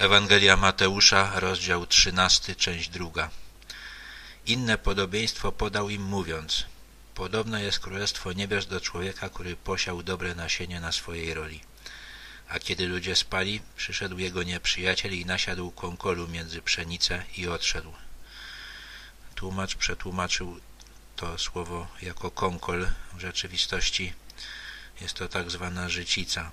Ewangelia Mateusza, rozdział 13, część druga. Inne podobieństwo podał im mówiąc Podobne jest Królestwo Niebios do człowieka, który posiał dobre nasienie na swojej roli. A kiedy ludzie spali, przyszedł jego nieprzyjaciel i nasiadł konkolu między pszenicę i odszedł. Tłumacz przetłumaczył to słowo jako konkol. W rzeczywistości jest to tak zwana życica.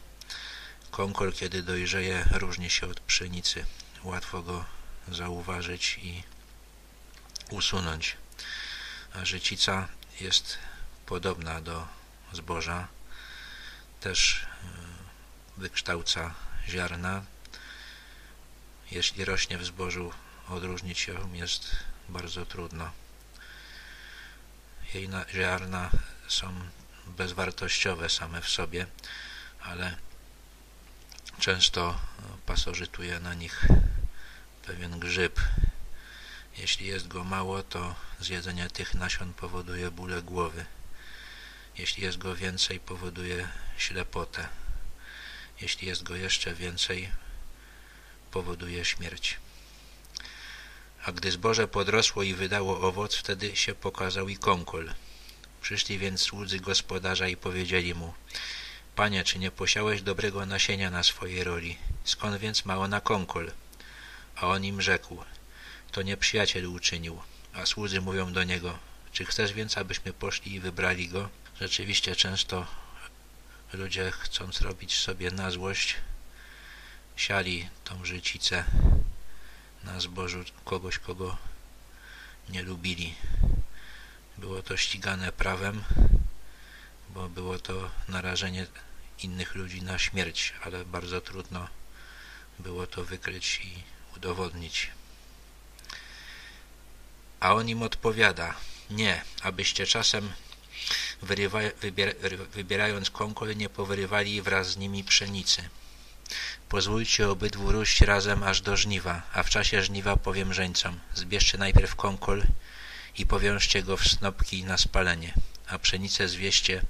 Konkol, kiedy dojrzeje, różni się od pszenicy. Łatwo go zauważyć i usunąć. A życica jest podobna do zboża. Też e, wykształca ziarna. Jeśli rośnie w zbożu, odróżnić ją jest bardzo trudno. Jej ziarna są bezwartościowe same w sobie, ale Często pasożytuje na nich pewien grzyb. Jeśli jest go mało, to zjedzenie tych nasion powoduje bóle głowy. Jeśli jest go więcej, powoduje ślepotę. Jeśli jest go jeszcze więcej, powoduje śmierć. A gdy zboże podrosło i wydało owoc, wtedy się pokazał i konkol. Przyszli więc słudzy gospodarza i powiedzieli mu – Panie, czy nie posiałeś dobrego nasienia na swojej roli? Skąd więc mało na konkol? A on im rzekł, to nieprzyjaciel uczynił. A słudzy mówią do niego, czy chcesz więc, abyśmy poszli i wybrali go? Rzeczywiście często ludzie, chcąc robić sobie na złość, siali tą życicę na zbożu kogoś, kogo nie lubili. Było to ścigane prawem, bo było to narażenie innych ludzi na śmierć, ale bardzo trudno było to wykryć i udowodnić. A on im odpowiada, nie, abyście czasem wyrywa, wybier, wybierając konkol nie powyrywali wraz z nimi pszenicy. Pozwólcie obydwu róść razem aż do żniwa, a w czasie żniwa powiem żeńcom, zbierzcie najpierw konkol i powiążcie go w snopki na spalenie, a pszenicę zwieście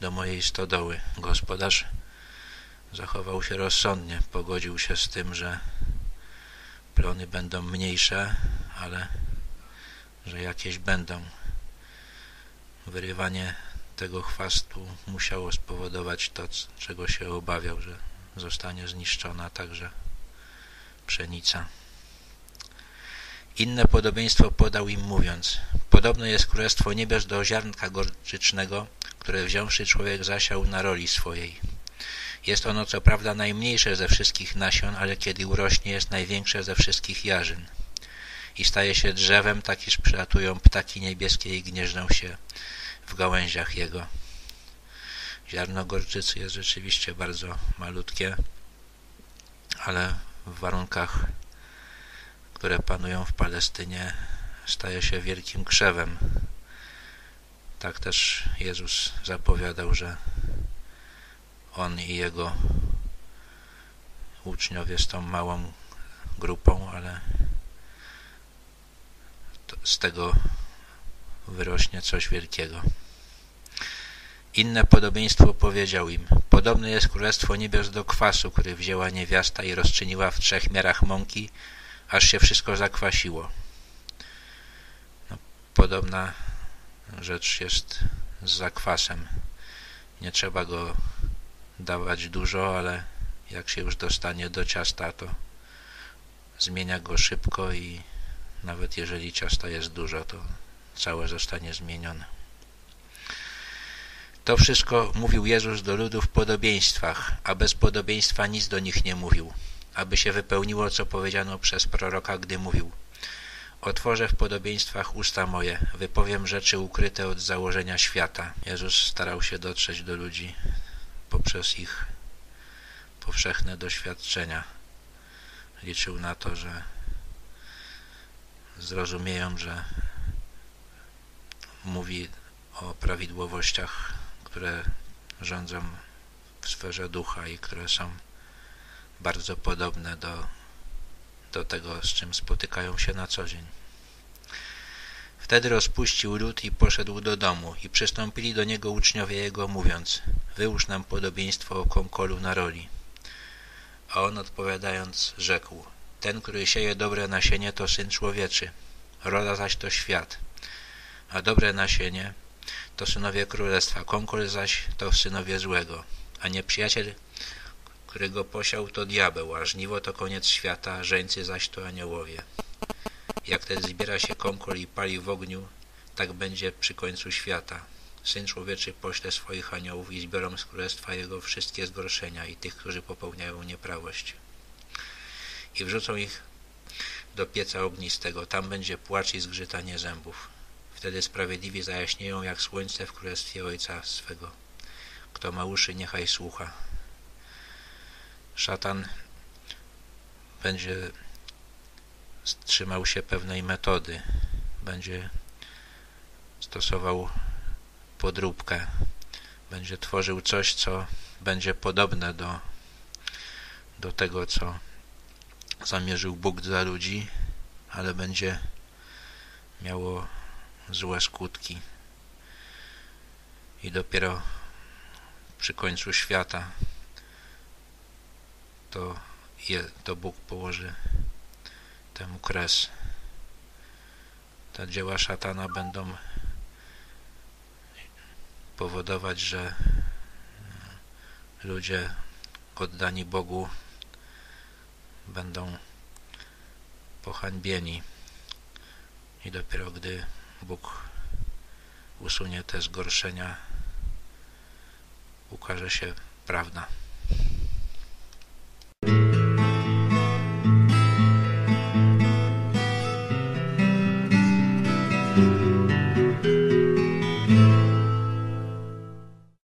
do mojej stodoły. Gospodarz zachował się rozsądnie, pogodził się z tym, że plony będą mniejsze, ale że jakieś będą. Wyrywanie tego chwastu musiało spowodować to, czego się obawiał, że zostanie zniszczona także pszenica. Inne podobieństwo podał im mówiąc, podobne jest Królestwo Niebios do ziarnka gorczycznego, które wziąwszy człowiek zasiał na roli swojej. Jest ono co prawda najmniejsze ze wszystkich nasion, ale kiedy urośnie jest największe ze wszystkich jarzyn. I staje się drzewem, tak iż przylatują ptaki niebieskie i gnieżdżą się w gałęziach jego. Ziarno gorczycy jest rzeczywiście bardzo malutkie, ale w warunkach, które panują w Palestynie, staje się wielkim krzewem, tak też Jezus zapowiadał, że On i Jego uczniowie z tą małą grupą, ale z tego wyrośnie coś wielkiego. Inne podobieństwo powiedział im. Podobne jest Królestwo Niebios do kwasu, który wzięła niewiasta i rozczyniła w trzech miarach mąki, aż się wszystko zakwasiło. No, podobna rzecz jest z zakwasem. Nie trzeba go dawać dużo, ale jak się już dostanie do ciasta, to zmienia go szybko i nawet jeżeli ciasta jest dużo, to całe zostanie zmienione. To wszystko mówił Jezus do ludu w podobieństwach, a bez podobieństwa nic do nich nie mówił, aby się wypełniło, co powiedziano przez proroka, gdy mówił – Otworzę w podobieństwach usta moje, wypowiem rzeczy ukryte od założenia świata. Jezus starał się dotrzeć do ludzi poprzez ich powszechne doświadczenia. Liczył na to, że zrozumieją, że mówi o prawidłowościach, które rządzą w sferze ducha i które są bardzo podobne do do tego, z czym spotykają się na co dzień. Wtedy rozpuścił lud i poszedł do domu i przystąpili do niego uczniowie jego, mówiąc Wyłóż nam podobieństwo o konkolu na roli. A on odpowiadając rzekł, ten, który sieje dobre nasienie, to Syn Człowieczy, roda zaś to świat, a dobre nasienie to synowie królestwa, konkurs zaś to synowie złego, a nieprzyjaciel, którego posiał, to diabeł, a żniwo to koniec świata, żeńcy zaś to aniołowie. Jak też zbiera się konkol i pali w ogniu, tak będzie przy końcu świata. Syn Człowieczy pośle swoich aniołów i zbiorą z królestwa Jego wszystkie zgorszenia i tych, którzy popełniają nieprawość. I wrzucą ich do pieca ognistego, tam będzie płacz i zgrzytanie zębów. Wtedy sprawiedliwi zajaśnieją jak słońce w królestwie Ojca swego. Kto ma uszy, niechaj słucha. Szatan będzie trzymał się pewnej metody, będzie stosował podróbkę, będzie tworzył coś, co będzie podobne do, do tego, co zamierzył Bóg dla ludzi, ale będzie miało złe skutki. I dopiero przy końcu świata to, je, to Bóg położy temu kres. Te dzieła szatana będą powodować, że ludzie oddani Bogu będą pohańbieni i dopiero gdy Bóg usunie te zgorszenia, ukaże się prawda.